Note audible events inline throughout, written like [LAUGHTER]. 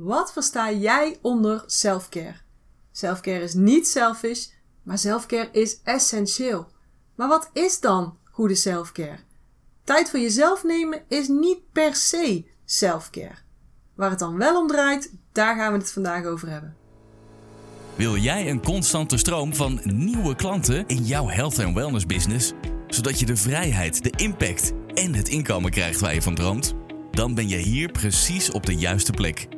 Wat versta jij onder self-care? Self-care is niet selfish, maar self-care is essentieel. Maar wat is dan goede self-care? Tijd voor jezelf nemen is niet per se self-care. Waar het dan wel om draait, daar gaan we het vandaag over hebben. Wil jij een constante stroom van nieuwe klanten in jouw health en wellness business, zodat je de vrijheid, de impact en het inkomen krijgt waar je van droomt? Dan ben je hier precies op de juiste plek.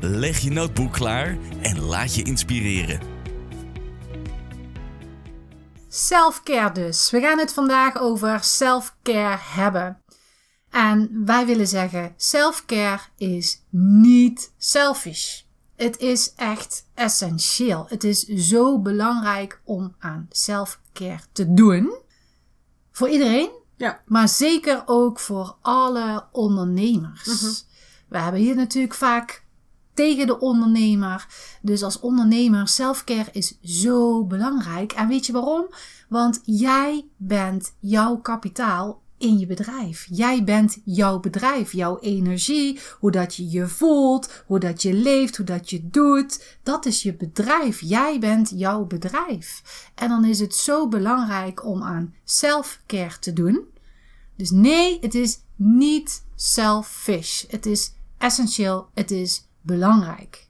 leg je notebook klaar en laat je inspireren. Self-care dus. We gaan het vandaag over self-care hebben. En wij willen zeggen, self-care is niet selfish. Het is echt essentieel. Het is zo belangrijk om aan self-care te doen. Voor iedereen, Ja. maar zeker ook voor alle ondernemers. We hebben hier natuurlijk vaak tegen de ondernemer. Dus als ondernemer, selfcare is zo belangrijk. En weet je waarom? Want jij bent jouw kapitaal in je bedrijf. Jij bent jouw bedrijf, jouw energie, hoe dat je je voelt, hoe dat je leeft, hoe dat je doet. Dat is je bedrijf. Jij bent jouw bedrijf. En dan is het zo belangrijk om aan selfcare te doen. Dus nee, het is niet selfish. Het is essentieel. Het is belangrijk.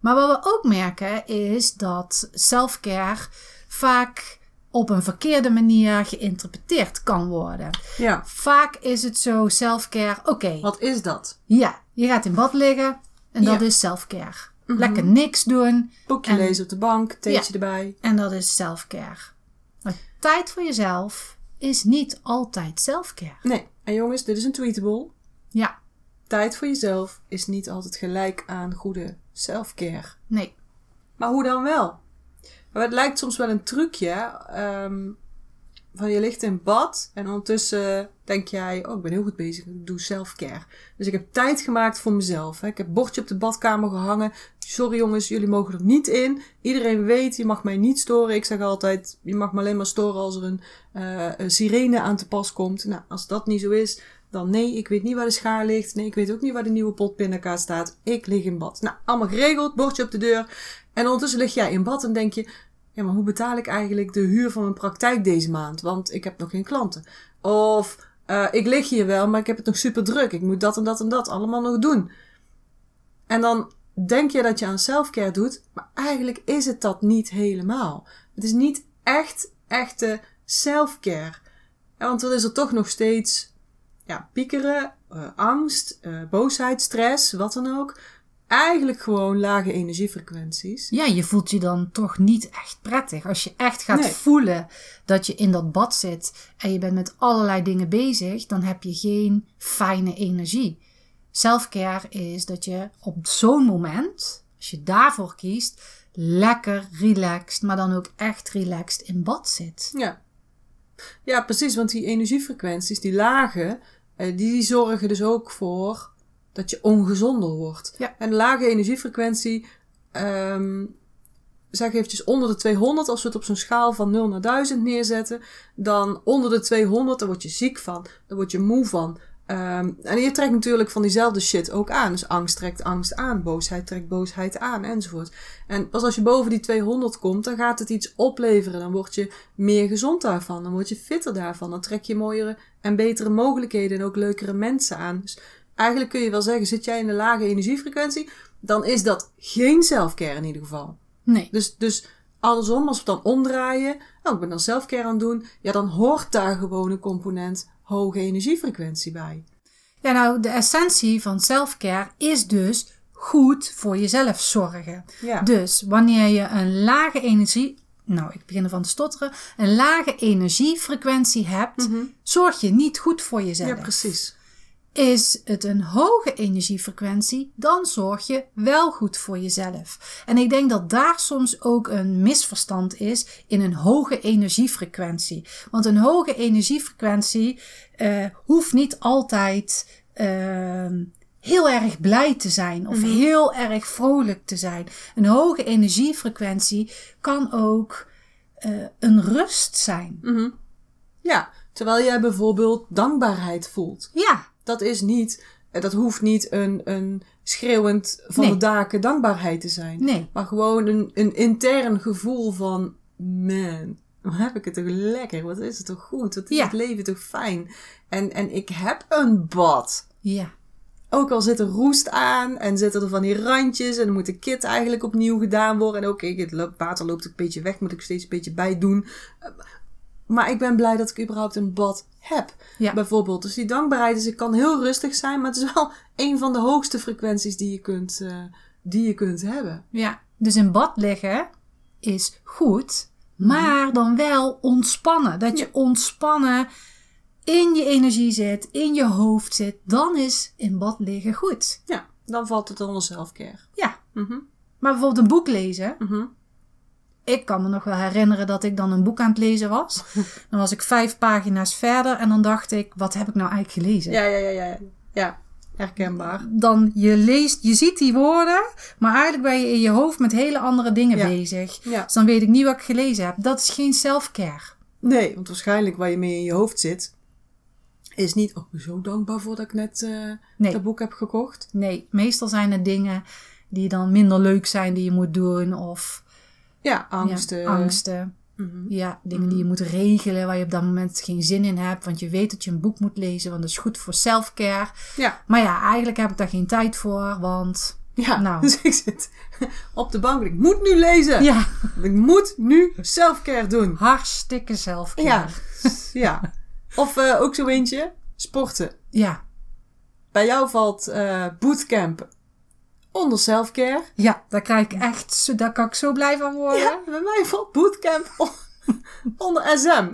Maar wat we ook merken is dat selfcare vaak op een verkeerde manier geïnterpreteerd kan worden. Ja. Vaak is het zo selfcare, oké, Wat is dat? ja, je gaat in bad liggen en dat Ja. Is selfcare. Lekker niks doen Boekje En- lezen op de bank, theetje erbij. en dat is selfcare. Maar tijd voor jezelf is niet altijd selfcare. Nee. En jongens, dit is een tweetable. Ja, Tijd voor jezelf is niet altijd gelijk aan goede self-care. nee. Maar hoe dan wel? Maar het lijkt soms wel een trucje. ehm, van je ligt in bad en ondertussen denk jij, oh ik ben heel goed bezig, ik doe self-care. Dus ik heb tijd gemaakt voor mezelf. Hè. Ik heb bordje op de badkamer gehangen. Sorry jongens, jullie mogen er niet in. Iedereen weet, je mag mij niet storen. Ik zeg altijd, je mag me alleen maar storen als er een, eh, een sirene aan te pas komt. Nou, als dat niet zo is, dan nee, ik weet niet waar de schaar ligt. Nee, ik weet ook niet waar de nieuwe pot pindakaas staat. Ik lig in bad. Nou, allemaal geregeld, bordje op de deur. En ondertussen lig jij in bad en denk je, ja, maar hoe betaal ik eigenlijk de huur van mijn praktijk deze maand? Want ik heb nog geen klanten. Of eh, ik lig hier wel, maar ik heb het nog super druk. Ik moet dat en dat en dat allemaal nog doen. En dan denk je dat je aan selfcare doet, maar eigenlijk is het dat niet helemaal. Het is niet echt echte selfcare. Want dan is er toch nog steeds ja, piekeren, eh, angst, eh, boosheid, stress, wat dan ook. Eigenlijk gewoon lage energiefrequenties. Ja, je voelt je dan toch niet echt prettig. Als je echt gaat Nee. voelen dat je in dat bad zit en je bent met allerlei dingen bezig, dan heb je geen fijne energie. Selfcare is dat je op zo'n moment, als je daarvoor kiest, lekker relaxed, maar dan ook echt relaxed in bad zit. Ja. Ja, precies, want die energiefrequenties, die lage, eh, die, zorgen dus ook voor dat je ongezonder wordt. Ja. En lage energiefrequentie, ehm zeg eventjes onder de 200, als we het op zo'n schaal van 0 naar 1000 neerzetten, dan onder de 200, daar word je ziek van, daar word je moe van. Ehm, en je trekt natuurlijk van diezelfde shit ook aan. Dus angst trekt angst aan, boosheid trekt boosheid aan, enzovoort. En pas als je boven die 200 komt, dan gaat het iets opleveren. Dan word je meer gezond daarvan. Dan word je fitter daarvan. Dan trek je mooiere en betere mogelijkheden en ook leukere mensen aan. Dus eigenlijk kun je wel zeggen, zit jij in een lage energiefrequentie, dan is dat geen selfcare in ieder geval. Nee. Dus, dus andersom, als we het dan omdraaien, oh, ik ben dan selfcare aan het doen, ja, dan hoort daar gewoon een component hoge energiefrequentie bij. Ja, nou, de essentie van selfcare is dus goed voor jezelf zorgen. Ja. Dus wanneer je een lage energie, nou, ik begin ervan te stotteren, een lage energiefrequentie hebt, zorg je niet goed voor jezelf. ja, precies. Is het een hoge energiefrequentie, dan zorg je wel goed voor jezelf. En ik denk dat daar soms ook een misverstand is in een hoge energiefrequentie. Want een hoge energiefrequentie uh, hoeft niet altijd uh, heel erg blij te zijn of heel erg vrolijk te zijn. Een hoge energiefrequentie kan ook uh, een rust zijn. Mhm. Ja, terwijl jij bijvoorbeeld dankbaarheid voelt. Ja. Dat is niet, eh, dat hoeft niet een, een schreeuwend van Nee. de daken dankbaarheid te zijn. Nee. Maar gewoon een, een intern gevoel van, man, wat heb ik het toch lekker? Wat is het toch goed? Wat is Ja. het leven toch fijn? En, en ik heb een bad. Ja. Ook al zit er roest aan en zitten er van die randjes en dan moet de kit eigenlijk opnieuw gedaan worden. En oké, het loopt- water loopt een beetje weg, moet ik steeds een beetje bij doen. Maar ik ben blij dat ik überhaupt een bad heb. Ja. Bijvoorbeeld. Dus die dankbaarheid is, ik kan heel rustig zijn, maar het is wel [LAUGHS] een van de hoogste frequenties die je kunt, eh, die je kunt hebben. Ja, dus in bad liggen is goed, maar dan wel ontspannen. Dat je Ja. ontspannen in je energie zit, in je hoofd zit. Dan is in bad liggen goed. Ja, dan valt het onder selfcare. Ja, Mhm, maar bijvoorbeeld een boek lezen. mhm. Ik kan me nog wel herinneren dat ik dan een boek aan het lezen was. [LAUGHS] Dan was ik vijf pagina's verder en dan dacht ik, wat heb ik nou eigenlijk gelezen? Ja, ja, ja, ja. Ja, herkenbaar. Dan je leest, je ziet die woorden, maar eigenlijk ben je in je hoofd met hele andere dingen Ja. bezig. Ja. Dus dan weet ik niet wat ik gelezen heb. Dat is geen self-care. Nee, want waarschijnlijk waar je mee in je hoofd zit, is niet, oh, zo dankbaar voor dat ik net Nee. dat boek heb gekocht. Nee, meestal zijn het dingen die dan minder leuk zijn die je moet doen. Of Ja, angsten. ja, angsten. Mhm. Ja, dingen die je moet regelen waar je op dat moment geen zin in hebt. Want je weet dat je een boek moet lezen, want dat is goed voor self-care. Ja, Maar ja, eigenlijk heb ik daar geen tijd voor, want ja. Nou. [LAUGHS] dus ik zit op de bank en ik moet nu lezen. ja, Ik moet nu selfcare doen. hartstikke self-care. Ja, ja. Of eh, ook zo eentje, sporten. ja, Bij jou valt eh bootcamp onder selfcare. ja, daar krijg ik echt, daar kan ik zo blij van worden. Ja, bij mij valt bootcamp on- [LAUGHS] onder SM.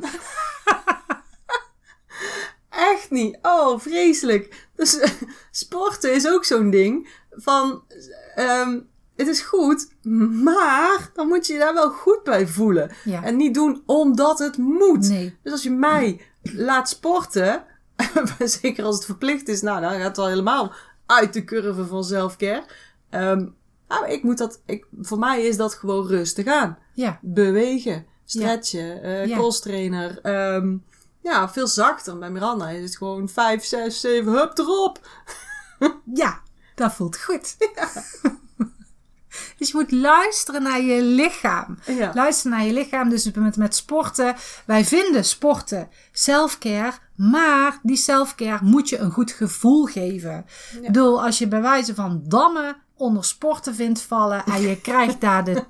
Echt niet. Oh, vreselijk. Dus [LAUGHS] sporten is ook zo'n ding van... ehm, het is goed, maar dan moet je je daar wel goed bij voelen. Ja. En niet doen omdat het moet. Nee. Dus als je mij laat sporten, [LAUGHS] zeker als het verplicht is, nou, dan gaat het al helemaal uit de curve van selfcare. Ehm nou, ik moet dat, ik, voor mij is dat gewoon rustig aan. Ja, Bewegen, stretchen, eh Ja. cross trainer. ehm, ja, veel zachter. Bij Miranda is het gewoon 5, 6, 7, hup erop. [LAUGHS] ja, dat voelt goed. [LAUGHS] dus je moet luisteren naar je lichaam. Ja. Luister naar je lichaam. Dus met, met sporten. Wij vinden sporten self-care. Maar die self-care moet je een goed gevoel geven. Ik bedoel, als je bij wijze van dammen onder sporten vindt vallen. En je krijgt daar de,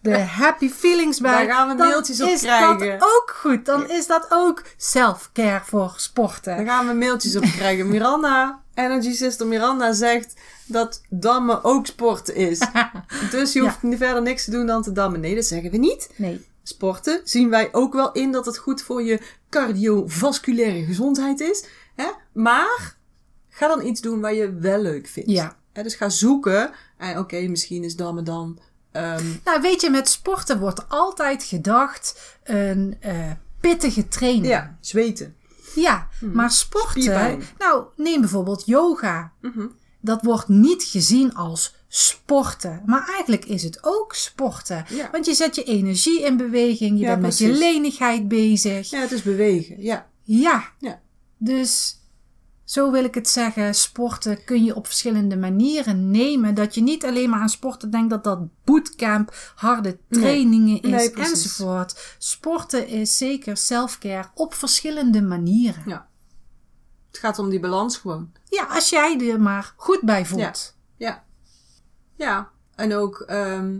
de happy feelings bij. Daar gaan we dan mailtjes op is krijgen. dat ook goed. Dan is dat ook self-care voor sporten. Daar gaan we mailtjes op krijgen. Miranda, Energy Sister Miranda zegt dat dammen ook sporten is. [LAUGHS] Dus je hoeft verder niks te doen dan te dammen. Nee, dat zeggen we niet. Nee. Sporten zien wij ook wel in dat het goed voor je cardiovasculaire gezondheid is. Hè? Maar ga dan iets doen waar je wel leuk vindt. Ja. Dus ga zoeken. En oké, misschien is dammen dan... ehm, Nou, weet je, met sporten wordt altijd gedacht een eh, pittige training. ja, zweten. Ja, maar sporten. Spierpijn. Nou, neem bijvoorbeeld yoga. Dat wordt niet gezien als sporten. Maar eigenlijk is het ook sporten. Ja. Want je zet je energie in beweging. Je Ja, bent met je lenigheid bezig. Ja, het is bewegen. Ja. Ja. Ja. Dus zo wil ik het zeggen. Sporten kun je op verschillende manieren nemen. Dat je niet alleen maar aan sporten denkt dat dat bootcamp, harde Nee. trainingen is Nee, enzovoort. Sporten is zeker self-care op verschillende manieren. ja. Het gaat om die balans gewoon. Ja, als jij er maar goed bij voelt. Ja. Ja. En ook ehm,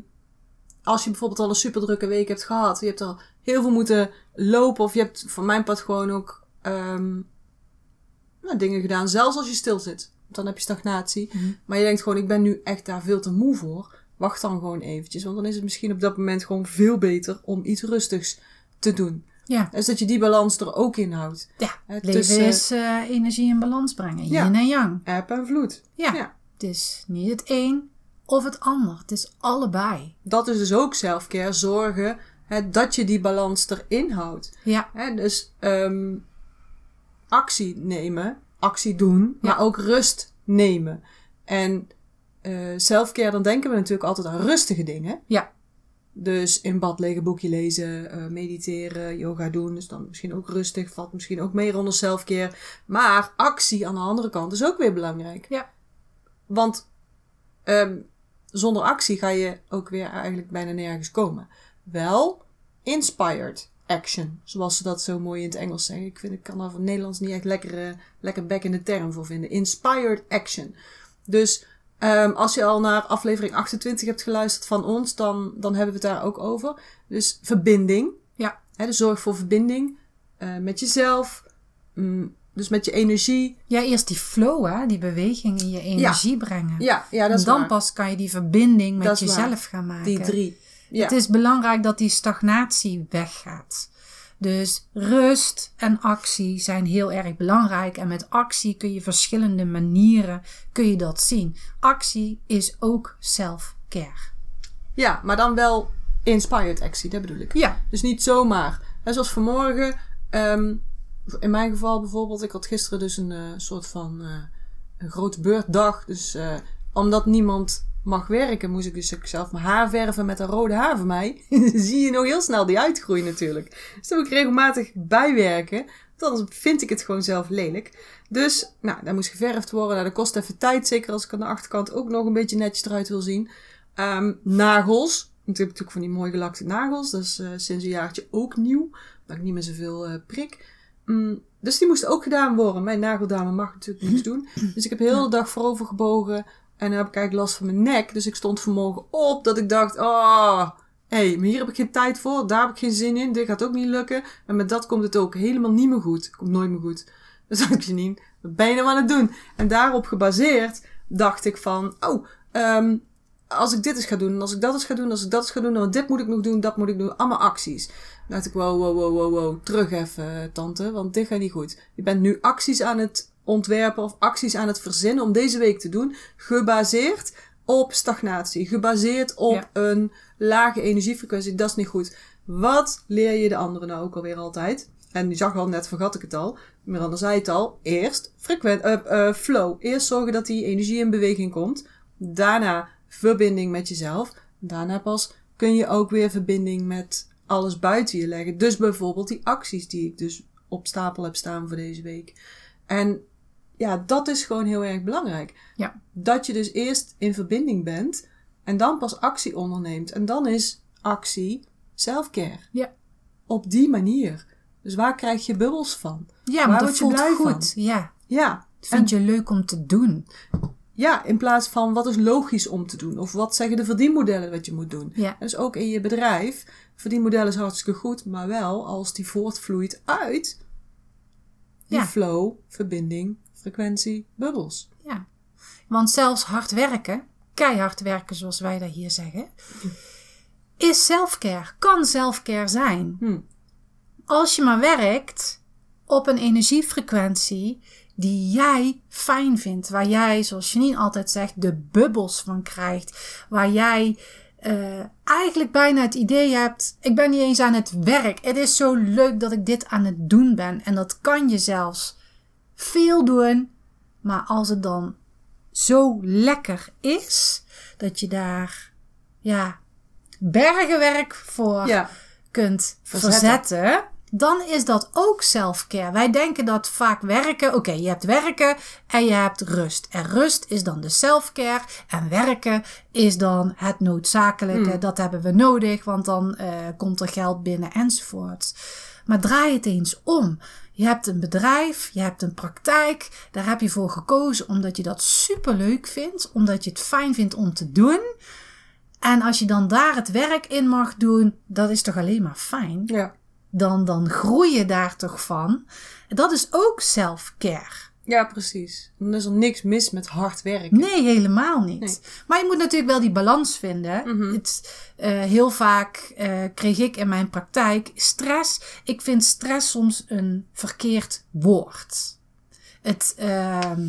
als je bijvoorbeeld al een super drukke week hebt gehad. Je hebt al heel veel moeten lopen. Of je hebt van mijn part gewoon ook ehm, nou, dingen gedaan. Zelfs als je stil zit. Dan heb je stagnatie. Maar je denkt gewoon, ik ben nu echt daar veel te moe voor. Wacht dan gewoon eventjes. Want dan is het misschien op dat moment gewoon veel beter om iets rustigs te doen. Ja, Dus dat je die balans er ook in houdt. ja. Leven tussen- is eh, energie in balans brengen. Ja. Yin en yang. Eb en vloed. Ja. Ja. Het is niet het een of het ander. Het is allebei. Dat is dus ook selfcare. Zorgen hè, dat je die balans erin houdt. Ja, Hè, dus ehm, actie nemen, actie doen, Ja. maar ook rust nemen. En eh selfcare, dan denken we natuurlijk altijd aan rustige dingen. ja, Dus in bad liggen, boekje lezen, eh, mediteren, yoga doen. Dus dan misschien ook rustig, valt misschien ook meer onder selfcare. Maar actie aan de andere kant is ook weer belangrijk. ja. Want ehm, zonder actie ga je ook weer eigenlijk bijna nergens komen. Wel inspired action, zoals ze dat zo mooi in het Engels zeggen. Ik vind ik kan daar het Nederlands niet echt lekker, eh, lekker back in de term voor vinden. Inspired action. Dus ehm, als je al naar aflevering 28 hebt geluisterd van ons, dan, dan hebben we het daar ook over. Dus verbinding. Ja. Hè, dus zorg voor verbinding eh, met jezelf. mm, dus met je energie. Ja, eerst die flow, hè, die beweging in je energie brengen. Ja, ja dat en is dan waar. pas kan je die verbinding met waar. jezelf gaan maken. Die drie. Ja. Het is belangrijk dat die stagnatie weggaat. Dus rust en actie zijn heel erg belangrijk. En met actie kun je verschillende manieren kun je dat zien. Actie is ook self-care. Ja, maar dan wel inspired actie, dat bedoel ik. Ja, Dus niet zomaar. En zoals vanmorgen, ehm, in mijn geval bijvoorbeeld, ik had gisteren dus een eh, soort van eh, een grote beurtdag. Dus eh, omdat niemand mag werken, moest ik dus ook zelf mijn haar verven met een rode haar van mij. [LAUGHS] Zie je nog heel snel die uitgroei natuurlijk. Dus dan moet ik regelmatig bijwerken. Want anders vind ik het gewoon zelf lelijk. Dus, nou, dat moest geverfd worden. Nou, dat kost even tijd. Zeker als ik aan de achterkant ook nog een beetje netjes eruit wil zien. Ehm, nagels. Want ik heb natuurlijk van die mooi gelakte nagels. Dat is eh, sinds een jaartje ook nieuw. Dat ik niet meer zoveel eh, prik. Mm, dus die moesten ook gedaan worden. Mijn nageldame mag natuurlijk niks [CLEARS THROAT] doen. Dus ik heb heel de dag voorover gebogen. En dan heb ik eigenlijk last van mijn nek. Dus ik stond vanmorgen op dat ik dacht... Oh, hé, hey, maar hier heb ik geen tijd voor. Daar heb ik geen zin in. Dit gaat ook niet lukken. En met dat komt het ook helemaal niet meer goed. Komt nooit meer goed. [LAUGHS] Dus dacht ik, Janine, wat ben je nou aan het doen? En daarop gebaseerd dacht ik van... Oh, ehm, als ik dit eens ga doen, en als ik dat eens ga doen, als ik dat eens ga doen, dan dit moet ik nog doen, dat moet ik doen. Allemaal acties. Dan dacht ik, wow, wow, wow, wow, wow, terug even, tante, want dit gaat niet goed. Je bent nu acties aan het ontwerpen of acties aan het verzinnen om deze week te doen, gebaseerd op stagnatie, gebaseerd op Ja. een lage energiefrequentie. Dat is niet goed. Wat leer je de anderen nou ook alweer altijd? En je zag al net, vergat ik het al. Miranda zei het al. Eerst frequent, eh, flow. Eerst zorgen dat die energie in beweging komt. Daarna verbinding met jezelf. Daarna pas kun je ook weer verbinding met alles buiten je leggen. Dus bijvoorbeeld die acties die ik dus op stapel heb staan voor deze week. En ja, dat is gewoon heel erg belangrijk. Ja. Dat je dus eerst in verbinding bent en dan pas actie onderneemt. En dan is actie self-care. Ja. Op die manier. Dus waar krijg je bubbels van? ja Waar maar dat word je voelt blij goed. Ja, Ja. dat vind je leuk om te doen. Ja, in plaats van wat is logisch om te doen. Of wat zeggen de verdienmodellen wat je moet doen. Ja. Dus ook in je bedrijf. Verdienmodel is hartstikke goed. Maar wel als die voortvloeit uit die Ja. flow, verbinding, frequentie, bubbels. Ja. Want zelfs hard werken, keihard werken zoals wij dat hier zeggen, is selfcare. Kan selfcare zijn. Hm. Als je maar werkt op een energiefrequentie die jij fijn vindt. Waar jij, zoals Janine altijd zegt, de bubbels van krijgt. Waar jij eh, eigenlijk bijna het idee hebt, ik ben niet eens aan het werk. Het is zo leuk dat ik dit aan het doen ben. En dat kan je zelfs veel doen. Maar als het dan zo lekker is, dat je daar, ja, bergenwerk voor Ja, kunt Verzetten. verzetten, dan is dat ook self-care. Wij denken dat vaak werken, oké, je hebt werken en je hebt rust. En rust is dan de self-care en werken is dan het noodzakelijke. Dat hebben we nodig, want dan eh, komt er geld binnen enzovoort. Maar draai het eens om. Je hebt een bedrijf, je hebt een praktijk, daar heb je voor gekozen omdat je dat superleuk vindt, omdat je het fijn vindt om te doen. En als je dan daar het werk in mag doen, dat is toch alleen maar fijn? ja, Dan, dan groei je daar toch van. Dat is ook self-care. Ja, precies. Dan is er niks mis met hard werken. Nee, helemaal niet. Nee. Maar je moet natuurlijk wel die balans vinden. Mhm. Het, eh, heel vaak eh, kreeg ik in mijn praktijk stress. Ik vind stress soms een verkeerd woord. Het, ehm,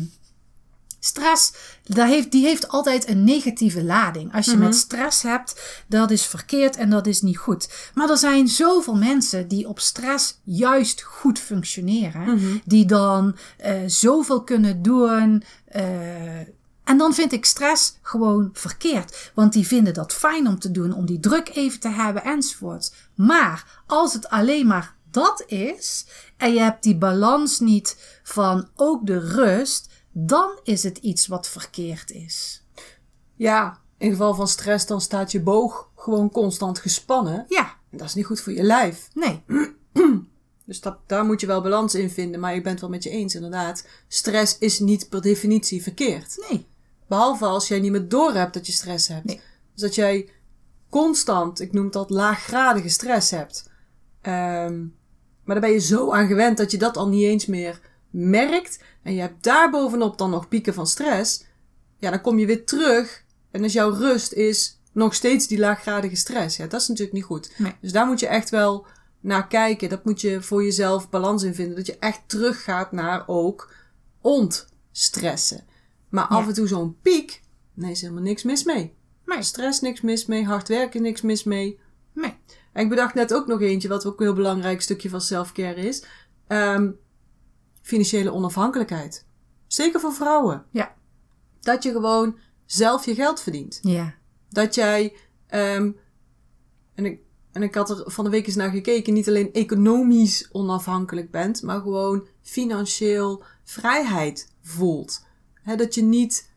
stress, daar heeft, die heeft altijd een negatieve lading. Als je Mhm. met stress hebt, dat is verkeerd en dat is niet goed. Maar er zijn zoveel mensen die op stress juist goed functioneren. Mhm. Die dan eh, zoveel kunnen doen. eh, en dan vind ik stress gewoon verkeerd. Want die vinden dat fijn om te doen, om die druk even te hebben enzovoort. Maar als het alleen maar dat is en je hebt die balans niet van ook de rust, dan is het iets wat verkeerd is. Ja, in geval van stress dan staat je boog gewoon constant gespannen. Ja, En dat is niet goed voor je lijf. nee. [CLEARS THROAT] Dus dat, daar moet je wel balans in vinden. Maar ik ben het wel met je eens, inderdaad. Stress is niet per definitie verkeerd. Nee. Behalve als jij niet meer doorhebt dat je stress hebt. Nee. Dus dat jij constant, ik noem dat laaggradige stress hebt. Ehm, maar daar ben je zo aan gewend dat je dat al niet eens meer merkt. En je hebt daarbovenop dan nog pieken van stress. Ja, dan kom je weer terug. En als jouw rust is nog steeds die laaggradige stress. Ja, dat is natuurlijk niet goed. Nee. Dus daar moet je echt wel naar kijken. Dat moet je voor jezelf balans in vinden. Dat je echt teruggaat naar ook ontstressen. Maar af en toe zo'n piek, nee, is helemaal niks mis mee. Nee. Stress niks mis mee, hard werken niks mis mee. Nee. En ik bedacht net ook nog eentje, wat ook een heel belangrijk stukje van selfcare is. Ehm, financiële onafhankelijkheid. Zeker voor vrouwen. Ja. Dat je gewoon zelf je geld verdient. Ja. Dat jij, ehm, en, ik, en ik had er van de week eens naar gekeken, niet alleen economisch onafhankelijk bent, maar gewoon financieel vrijheid voelt. Dat je niet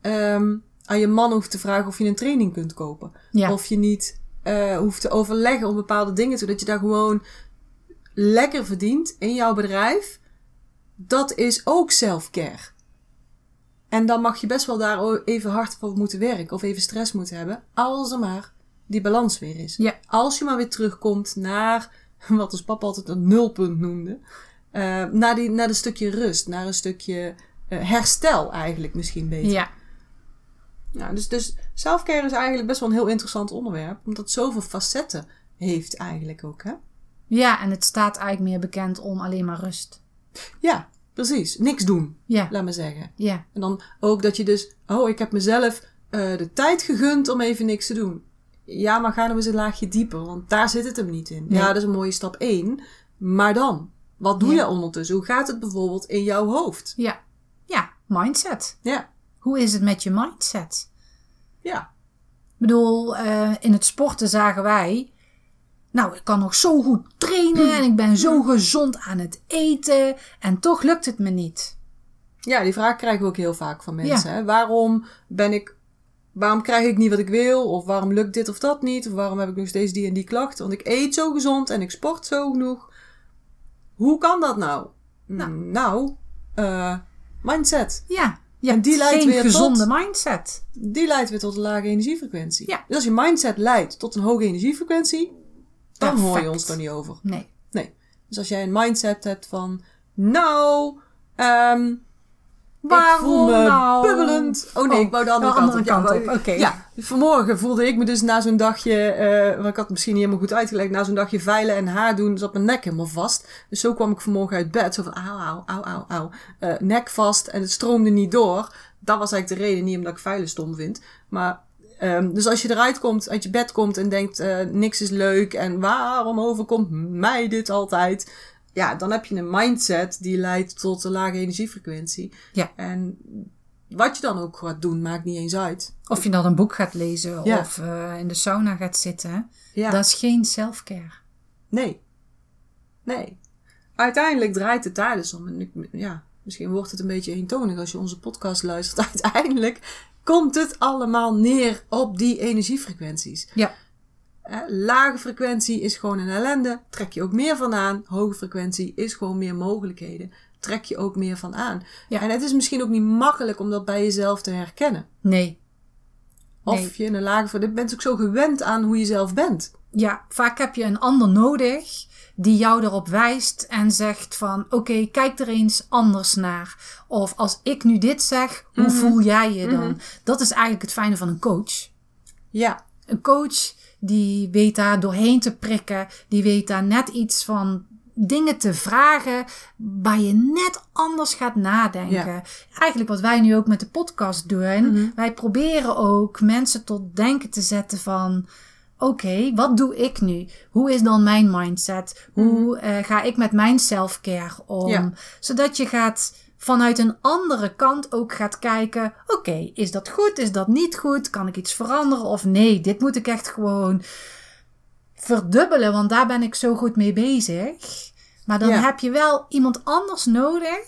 ehm, aan je man hoeft te vragen of je een training kunt kopen. Ja. Of je niet eh, hoeft te overleggen om bepaalde dingen te doen. Dat je daar gewoon lekker verdient in jouw bedrijf. Dat is ook self-care. En dan mag je best wel daar even hard voor moeten werken. Of even stress moeten hebben. Als er maar die balans weer is. Ja. Als je maar weer terugkomt naar [LAUGHS] wat ons papa altijd een nulpunt noemde. eh, naar, die, naar een stukje rust. Naar een stukje eh, herstel eigenlijk misschien beter. Ja. Ja, dus, dus selfcare is eigenlijk best wel een heel interessant onderwerp. Omdat het zoveel facetten heeft eigenlijk ook. Hè? Ja, en het staat eigenlijk meer bekend om alleen maar rust. Ja, precies. Niks doen, Ja. laat maar zeggen. Ja. En dan ook dat je dus, oh, ik heb mezelf eh, de tijd gegund om even niks te doen. Ja, maar ga nou eens een laagje dieper, want daar zit het hem niet in. Nee. Ja, dat is een mooie stap één. Maar dan, wat doe Ja. je ondertussen? Hoe gaat het bijvoorbeeld in jouw hoofd? Ja. Ja. Mindset. Ja, Hoe is het met je mindset? ja, Ik bedoel, eh, in het sporten zagen wij. Nou, ik kan nog zo goed trainen en ik ben zo gezond aan het eten. En toch lukt het me niet. Ja, die vraag krijgen we ook heel vaak van mensen. Ja. Hè? Waarom ben ik, waarom krijg ik niet wat ik wil? Of waarom lukt dit of dat niet? Of waarom heb ik nog steeds die en die klachten? Want ik eet zo gezond en ik sport zo genoeg. Hoe kan dat nou? Nou. Nou, eh, mindset. Ja, je En die leidt weer tot- gezonde mindset. Die leidt weer tot een lage energiefrequentie. Ja. Dus als je mindset leidt tot een hoge energiefrequentie, dan hoor je ons er niet over. Nee. Nee. Dus als jij een mindset hebt van, nou, ehm Waarom ik voel me nou? bubbelend. Oh nee, Oh, ik wou de andere de kant andere op. Kant op, oké. Ja, vanmorgen voelde ik me dus na zo'n dagje, eh want ik had het misschien niet helemaal goed uitgelegd, na zo'n dagje veilen en haar doen, zat mijn nek helemaal vast. Dus zo kwam ik vanmorgen uit bed, zo van auw, auw, auw, auw, auw. Eh, nek vast en het stroomde niet door. Dat was eigenlijk de reden, niet omdat ik veilen stom vind. Maar, ehm, dus als je eruit komt, uit je bed komt en denkt, eh, niks is leuk en waarom overkomt mij dit altijd? Ja, dan heb je een mindset die leidt tot een lage energiefrequentie. Ja. En wat je dan ook gaat doen, maakt niet eens uit. Of je dan een boek gaat lezen Ja. of eh, in de sauna gaat zitten. Ja. Dat is geen self-care. Nee. Nee. Uiteindelijk draait het daar dus om. En ik, ja, misschien wordt het een beetje eentonig als je onze podcast luistert. [LAUGHS] Uiteindelijk komt het allemaal neer op die energiefrequenties. Ja. Lage frequentie is gewoon een ellende. Trek je ook meer van aan. Hoge frequentie is gewoon meer mogelijkheden. Trek je ook meer van aan. Ja. En het is misschien ook niet makkelijk om dat bij jezelf te herkennen. Nee. Of Nee. je in een lage frequentie... Je bent ook zo gewend aan hoe je zelf bent. Ja, vaak heb je een ander nodig die jou erop wijst en zegt van oké, kijk er eens anders naar. Of als ik nu dit zeg, hoe Mhm. voel jij je dan? Dat is eigenlijk het fijne van een coach. Ja, Een coach die weet daar doorheen te prikken, die weet daar net iets van dingen te vragen waar je net anders gaat nadenken. Ja. Eigenlijk wat wij nu ook met de podcast doen. Mhm. Wij proberen ook mensen tot denken te zetten van oké, wat doe ik nu? Hoe is dan mijn mindset? Hoe eh, ga ik met mijn self-care om? Mhm. Ja. Zodat je gaat vanuit een andere kant ook gaat kijken: oké, is dat goed? Is dat niet goed? Kan ik iets veranderen? Of nee, dit moet ik echt gewoon verdubbelen, want daar ben ik zo goed mee bezig. Maar dan Ja. heb je wel iemand anders nodig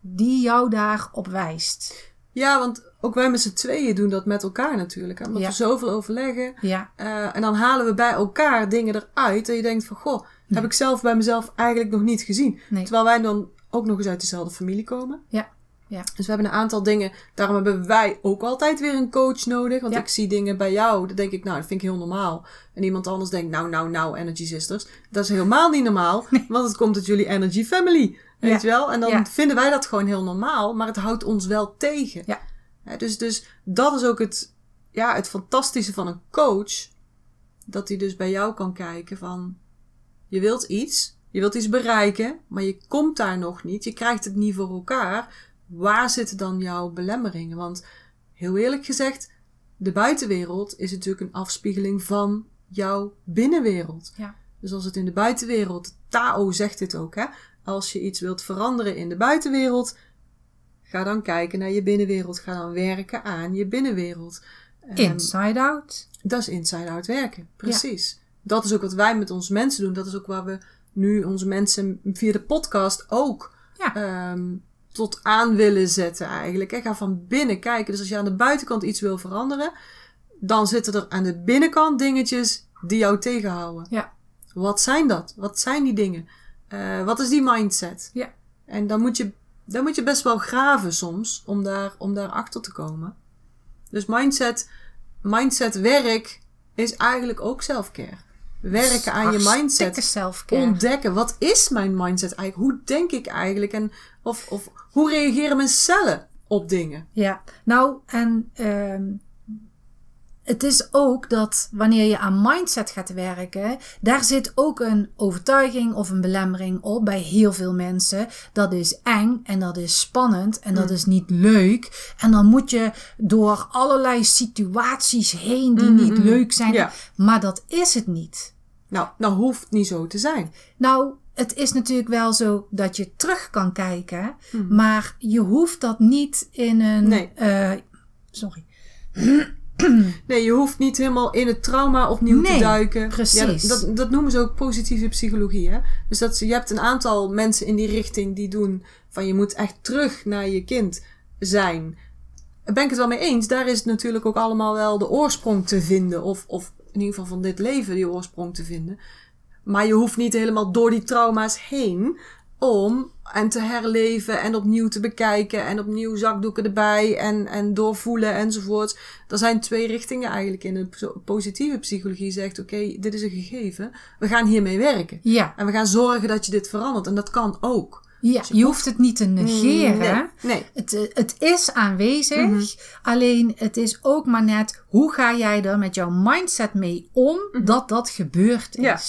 die jou daarop wijst. ja, want ook wij met z'n tweeën doen dat met elkaar natuurlijk. Hè? Omdat Ja. we zoveel overleggen. Ja, Eh, en dan halen we bij elkaar dingen eruit. En je denkt van, goh, heb ik zelf bij mezelf eigenlijk nog niet gezien. Nee. Terwijl wij dan ook nog eens uit dezelfde familie komen. ja, ja. Dus we hebben een aantal dingen. Daarom hebben wij ook altijd weer een coach nodig. Want Ja. ik zie dingen bij jou. Dan denk ik, nou, dat vind ik heel normaal. En iemand anders denkt, nou, nou, nou, Energy Sisters. Dat is helemaal niet normaal. [LAUGHS] Want het komt uit jullie Energy Family. Weet Ja. je wel? En dan vinden wij dat gewoon heel normaal. Maar het houdt ons wel tegen. Ja. Dus, dus dat is ook het, ja, het fantastische van een coach. Dat hij dus bij jou kan kijken van... Je wilt iets. Je wilt iets bereiken. Maar je komt daar nog niet. Je krijgt het niet voor elkaar waar zitten dan jouw belemmeringen? Want heel eerlijk gezegd, de buitenwereld is natuurlijk een afspiegeling van jouw binnenwereld. Ja. Dus als het in de buitenwereld, Tao zegt dit ook, hè? Als je iets wilt veranderen in de buitenwereld, ga dan kijken naar je binnenwereld. Ga dan werken aan je binnenwereld. Ehm, Inside out. dat is inside-out werken. Precies. Dat is ook wat wij met onze mensen doen. Dat is ook waar we nu onze mensen via de podcast ook Ja. ehm, tot aan willen zetten eigenlijk. hè. Ga van binnen kijken. Dus als je aan de buitenkant iets wil veranderen, dan zitten er aan de binnenkant dingetjes die jou tegenhouden. Ja. Wat zijn dat? Wat zijn die dingen? Eh, wat is die mindset? Ja. En dan moet je, dan moet je best wel graven soms om daar, om daar achter te komen. Dus mindset, mindset werk is eigenlijk ook selfcare. Werken aan je mindset ontdekken. Wat is mijn mindset eigenlijk? Hoe denk ik eigenlijk? En of, of hoe reageren mijn cellen op dingen? Ja, nou, en ehm, het is ook dat wanneer je aan mindset gaat werken, daar zit ook een overtuiging of een belemmering op bij heel veel mensen. Dat is eng en dat is spannend en dat is niet leuk. En dan moet je door allerlei situaties heen die niet leuk zijn. Ja. Maar dat is het niet. Nou, nou hoeft niet zo te zijn. Nou, het is natuurlijk wel zo dat je terug kan kijken, maar je hoeft dat niet in een. Nee. eh, sorry. [CLEARS THROAT] [CLEARS THROAT] Nee, je hoeft niet helemaal in het trauma opnieuw Nee, te duiken. precies. Ja, dat, dat, noemen ze ook positieve psychologie. Hè? Dus dat, ze- je hebt een aantal mensen in die richting die doen van je moet echt terug naar je kind zijn. Daar ben ik het wel mee eens. Daar is het natuurlijk ook allemaal wel de oorsprong te vinden. Of, of in ieder geval van dit leven die oorsprong te vinden. Maar je hoeft niet helemaal door die trauma's heen om en te herleven en opnieuw te bekijken en opnieuw zakdoeken erbij en, en doorvoelen enzovoort. Er zijn twee richtingen eigenlijk in de po- positieve psychologie zegt oké, dit is een gegeven, we gaan hiermee werken. Ja, En we gaan zorgen dat je dit verandert en dat kan ook. ja, je hoeft het niet te negeren. Nee, nee. Het, eh, het is aanwezig, Mhm. alleen het is ook maar net hoe ga jij er met jouw mindset mee om dat dat gebeurd Mhm. Ja.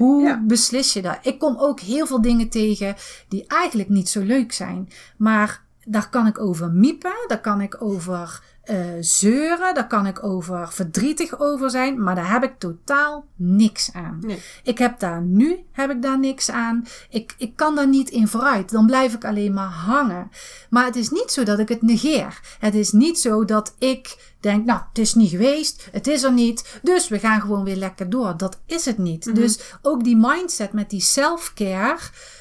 Hoe Ja. beslis je dat? Ik kom ook heel veel dingen tegen die eigenlijk niet zo leuk zijn. Maar daar kan ik over miepen, daar kan ik over eh, zeuren, daar kan ik over verdrietig over zijn. Maar daar heb ik totaal niks aan. Nee. Ik heb daar nu heb ik daar niks aan. Ik, ik kan daar niet in vooruit. Dan blijf ik alleen maar hangen. Maar het is niet zo dat ik het negeer. Het is niet zo dat ik denk, nou, het is niet geweest. Het is er niet. Dus we gaan gewoon weer lekker door. Dat is het niet. Dus ook die mindset met die self-care.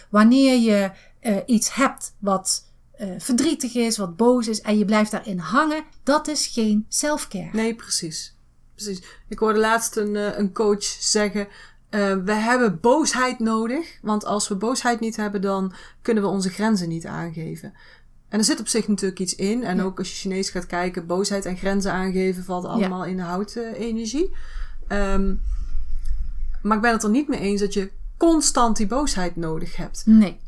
Wanneer je eh, iets hebt wat eh, verdrietig is, wat boos is. En je blijft daarin hangen. Dat is geen self-care. Nee, precies. precies. Ik hoorde laatst een, eh, een coach zeggen: eh, We hebben boosheid nodig. Want als we boosheid niet hebben, dan kunnen we onze grenzen niet aangeven. En er zit op zich natuurlijk iets in. En Ja. ook als je Chinees gaat kijken, boosheid en grenzen aangeven valt allemaal in de houtenergie. Ehm maar ik ben het er niet mee eens dat je constant die boosheid nodig hebt. Nee.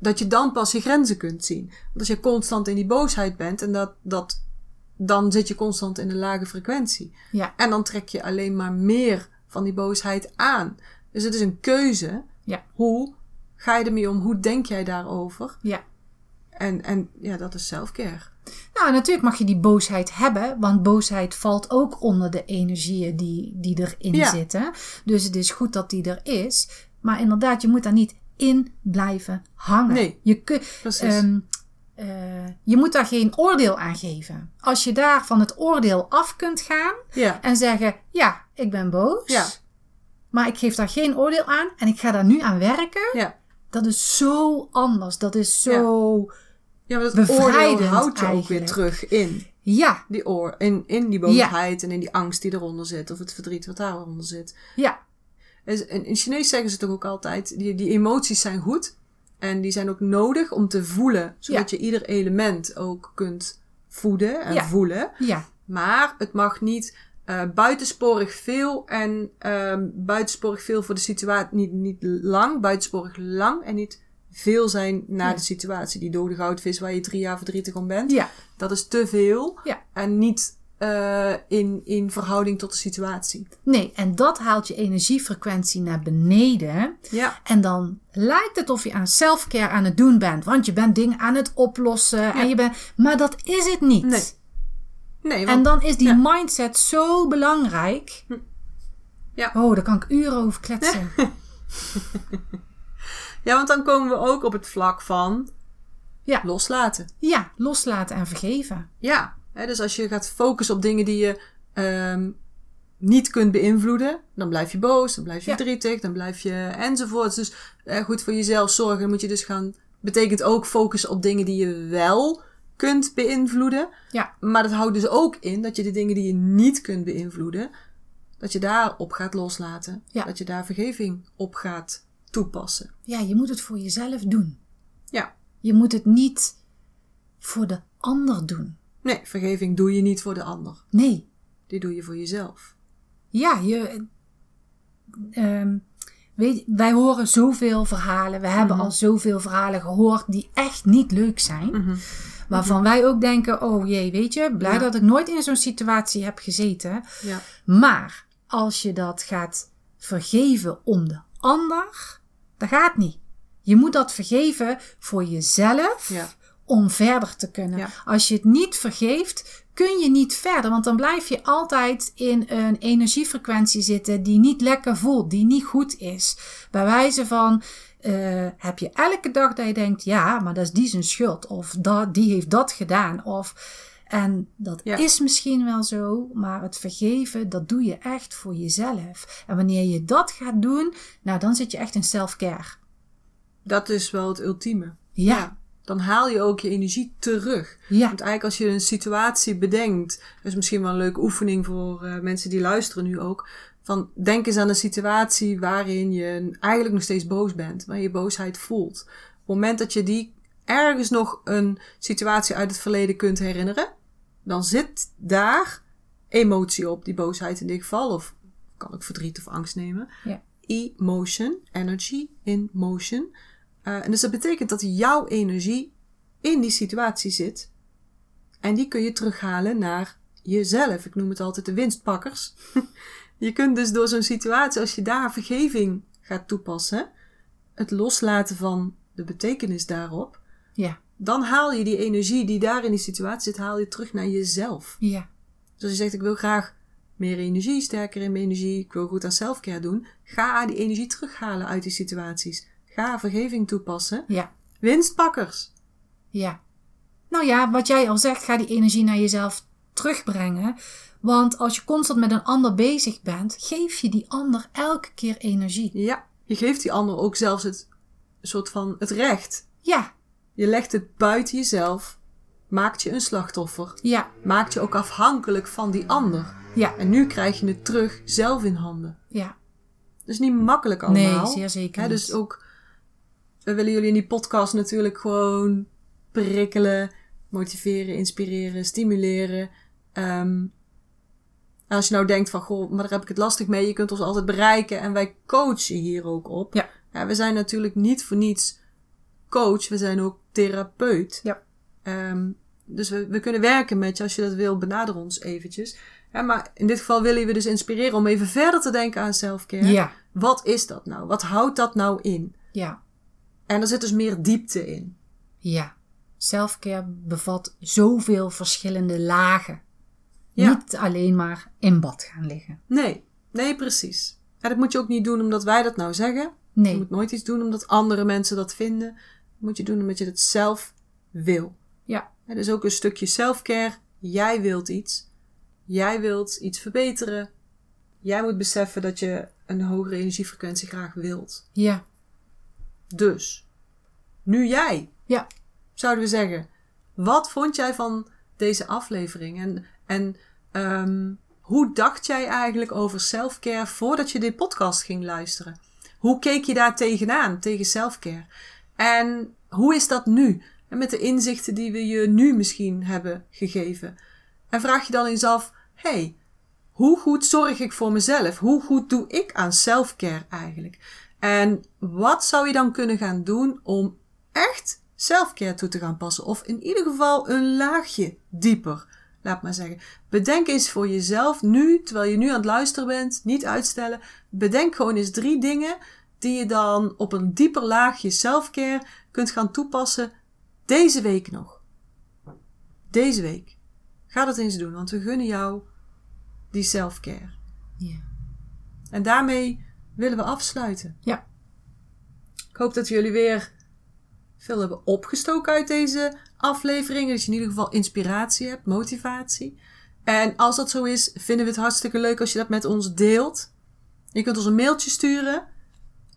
Omdat je dan pas je grenzen kunt zien. Want als je constant in die boosheid bent en dat, dat, dan zit je constant in een lage frequentie. Ja. En dan trek je alleen maar meer van die boosheid aan. Dus het is een keuze. Ja. Hoe ga je ermee om? Hoe denk jij daarover? Ja. En, en ja, dat is selfcare. Nou, natuurlijk mag je die boosheid hebben, want boosheid valt ook onder de energieën die, die erin Ja. zitten. Dus het is goed dat die er is. Maar inderdaad, je moet daar niet in blijven hangen. Nee. Je, kun, Precies. eh, je moet daar geen oordeel aan geven. Als je daar van het oordeel af kunt gaan ja. en zeggen: Ja, ik ben boos. Ja. Maar ik geef daar geen oordeel aan en ik ga daar nu aan werken. Ja. Dat is zo anders. Dat is zo. Ja, maar dat oordeel houdt je ook weer terug in. Ja, Die oor, in, in die boosheid en in die angst die eronder zit. Of het verdriet wat daaronder zit. ja, En in Chinees zeggen ze toch ook altijd, die, die emoties zijn goed. En die zijn ook nodig om te voelen. Zodat je ieder element ook kunt voeden en Ja. voelen. ja. Maar het mag niet eh, buitensporig veel en ehm, buitensporig veel voor de situatie. Niet, niet lang, buitensporig lang en niet veel zijn naar Ja. de situatie. Die dode goudvis waar je drie jaar verdrietig om bent. Ja, Dat is te veel Ja. en niet eh, in, in verhouding tot de situatie. nee, en dat haalt je energiefrequentie naar beneden. Ja, En dan lijkt het of je aan selfcare aan het doen bent. Want je bent dingen aan het oplossen. En je bent, maar dat is het niet. Nee. nee, En want, dan is die Ja. mindset zo belangrijk. Ja. Oh, daar kan ik uren over kletsen. [LAUGHS] ja, want dan komen we ook op het vlak van Ja. loslaten. ja, loslaten en vergeven. Ja, dus als je gaat focussen op dingen die je ehm, niet kunt beïnvloeden, dan blijf je boos, dan blijf je Ja. verdrietig, dan blijf je enzovoort. Dus eh, goed voor jezelf zorgen, dan moet je dus gaan. Betekent ook focussen op dingen die je wel kunt beïnvloeden. Ja, Maar dat houdt dus ook in dat je de dingen die je niet kunt beïnvloeden, dat je daarop gaat loslaten. Ja. Dat je daar vergeving op gaat toepassen. ja, je moet het voor jezelf doen. Ja. Je moet het niet voor de ander doen. Nee, vergeving doe je niet voor de ander. Nee, Die doe je voor jezelf. Ja, je, ehm, weet, wij horen zoveel verhalen. We hebben al zoveel verhalen gehoord die echt niet leuk zijn. Waarvan wij ook denken, oh jee, weet je, blij Ja. dat ik nooit in zo'n situatie heb gezeten. Ja. Maar als je dat gaat vergeven om de ander, dat gaat niet. Je moet dat vergeven voor jezelf Ja. Om verder te kunnen. Ja. Als je het niet vergeeft, kun je niet verder. Want dan blijf je altijd in een energiefrequentie zitten die niet lekker voelt, die niet goed is. Bij wijze van. eh, heb je elke dag dat je denkt, ja, maar dat is die zijn schuld. Of dat, die heeft dat gedaan. Of, en dat Ja. is misschien wel zo, maar het vergeven, dat doe je echt voor jezelf. En wanneer je dat gaat doen, nou dan zit je echt in self-care. Dat is wel het ultieme. Ja, Dan haal je ook je energie terug. ja, Want eigenlijk als je een situatie bedenkt, dat is misschien wel een leuke oefening voor eh, mensen die luisteren nu ook. Van denk eens aan een situatie waarin je eigenlijk nog steeds boos bent, waar je boosheid voelt. Op het moment dat je die ergens nog een situatie uit het verleden kunt herinneren, dan zit daar emotie op, die boosheid in dit geval, of kan ik verdriet of angst nemen. ja, Emotion, energy in motion. Eh, en dus dat betekent dat jouw energie in die situatie zit. En die kun je terughalen naar jezelf. Ik noem het altijd de winstpakkers. [LAUGHS] je kunt dus door zo'n situatie, als je daar vergeving gaat toepassen, het loslaten van de betekenis daarop, ja, dan haal je die energie die daar in die situatie zit, haal je terug naar jezelf. ja, Dus als je zegt, ik wil graag meer energie, sterker in mijn energie, ik wil goed aan selfcare doen, ga die energie terughalen uit die situaties. Ga vergeving toepassen. ja. Winstpakkers. Ja. Nou ja, wat jij al zegt, ga die energie naar jezelf terugbrengen. Want als je constant met een ander bezig bent, geef je die ander elke keer energie. Ja, je geeft die ander ook zelfs het soort van het recht. Ja, Je legt het buiten jezelf, maakt je een slachtoffer, ja, maakt je ook afhankelijk van die ander. ja, En nu krijg je het terug zelf in handen. ja. Dat is niet makkelijk allemaal. Nee, zeer zeker Hè, niet. dus ook, we willen jullie in die podcast natuurlijk gewoon prikkelen, motiveren, inspireren, stimuleren. Ehm, En als je nou denkt van, goh, maar daar heb ik het lastig mee. Je kunt ons altijd bereiken en wij coachen hier ook op. Ja. we zijn natuurlijk niet voor niets coach. We zijn ook therapeut. Ja. Ehm, dus we, we kunnen werken met je. Als je dat wil, benader ons eventjes. Ja, maar in dit geval willen we dus inspireren om even verder te denken aan selfcare. Ja. Wat is dat nou? Wat houdt dat nou in? Ja. En er zit dus meer diepte in. Ja. Selfcare bevat zoveel verschillende lagen. Ja. Niet alleen maar in bad gaan liggen. Nee, nee, precies. En dat moet je ook niet doen omdat wij dat nou zeggen. Je Nee. moet nooit iets doen omdat andere mensen dat vinden. Dat moet je doen omdat je het zelf wil. Ja. Het is ook een stukje selfcare. Jij wilt iets. Jij wilt iets verbeteren. Jij moet beseffen dat je een hogere energiefrequentie graag wilt. Ja. Dus, nu jij, Ja. zouden we zeggen. Wat vond jij van deze aflevering? En, en ehm, hoe dacht jij eigenlijk over selfcare voordat je dit podcast ging luisteren? Hoe keek je daar tegenaan, tegen selfcare? En hoe is dat nu? En met de inzichten die we je nu misschien hebben gegeven. En vraag je dan eens af, hey, hoe goed zorg ik voor mezelf? Hoe goed doe ik aan selfcare eigenlijk? En wat zou je dan kunnen gaan doen om echt selfcare toe te gaan passen? Of in ieder geval een laagje dieper, laat maar zeggen. Bedenk eens voor jezelf nu, terwijl je nu aan het luisteren bent, niet uitstellen. Bedenk gewoon eens drie dingen die je dan op een dieper laagje selfcare kunt gaan toepassen deze week nog. Deze week. Ga dat eens doen, want we gunnen jou die selfcare. Ja. En daarmee willen we afsluiten. Ja. Ik hoop dat jullie weer veel hebben opgestoken uit deze aflevering. Dat je in ieder geval inspiratie hebt, motivatie. En als dat zo is, vinden we het hartstikke leuk als je dat met ons deelt. Je kunt ons een mailtje sturen.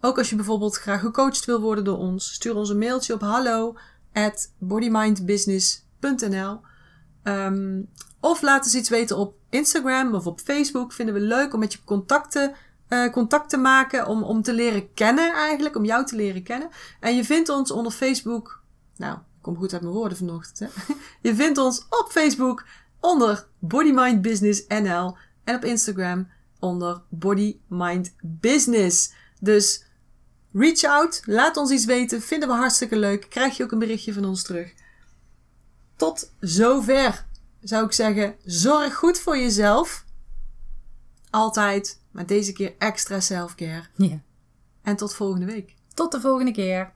Ook als je bijvoorbeeld graag gecoacht wil worden door ons. Stuur ons een mailtje op hallo at bodymindbusiness.nl Ehm, Of laat eens iets weten op Instagram of op Facebook. Vinden we leuk om met je contacten, eh, contact te maken. Om, om te leren kennen eigenlijk. Om jou te leren kennen. En je vindt ons onder Facebook. Nou, ik kom goed uit mijn woorden vanochtend. Hè? [LAUGHS] Je vindt ons op Facebook onder Body Mind Business NL. En op Instagram onder Body Mind Business. Dus reach out. Laat ons iets weten. Vinden we hartstikke leuk. Krijg je ook een berichtje van ons terug. Tot zover zou ik zeggen. Zorg goed voor jezelf. Altijd. Maar deze keer extra selfcare. ja. En tot volgende week. Tot de volgende keer.